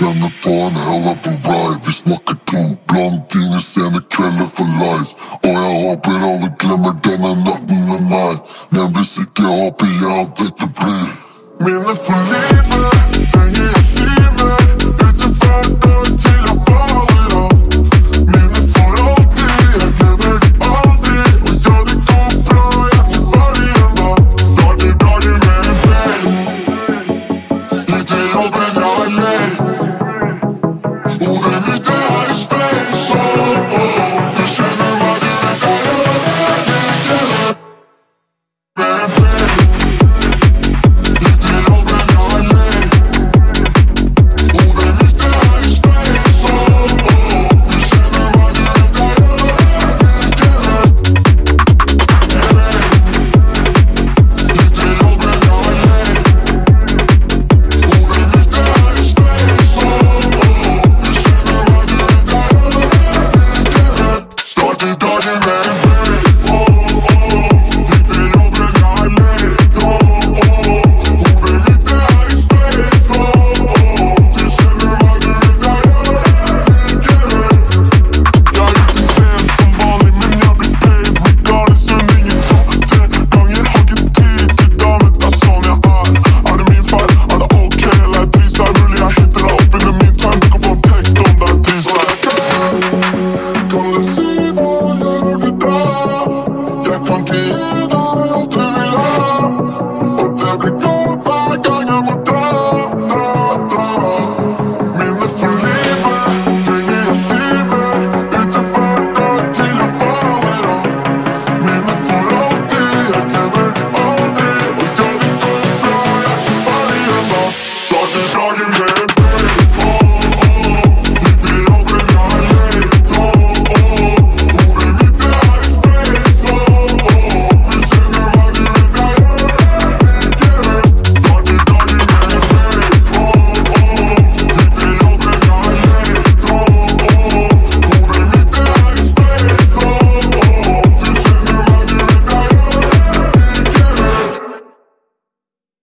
vänner på en hell of a ride. Vi smakar to blondiner sena kvällar for life. Och jag hoppas alla glömmer denna natten med mig Men hvis ikke håper jeg at dette blir Minne for livet Trenger jeg si mer Ute hver dag til jeg faller av Minne for alltid Jeg glemmer det aldri Og ja, det går bra Jeg er ikke ferdig ennå Starter med jeg gonna be the highest.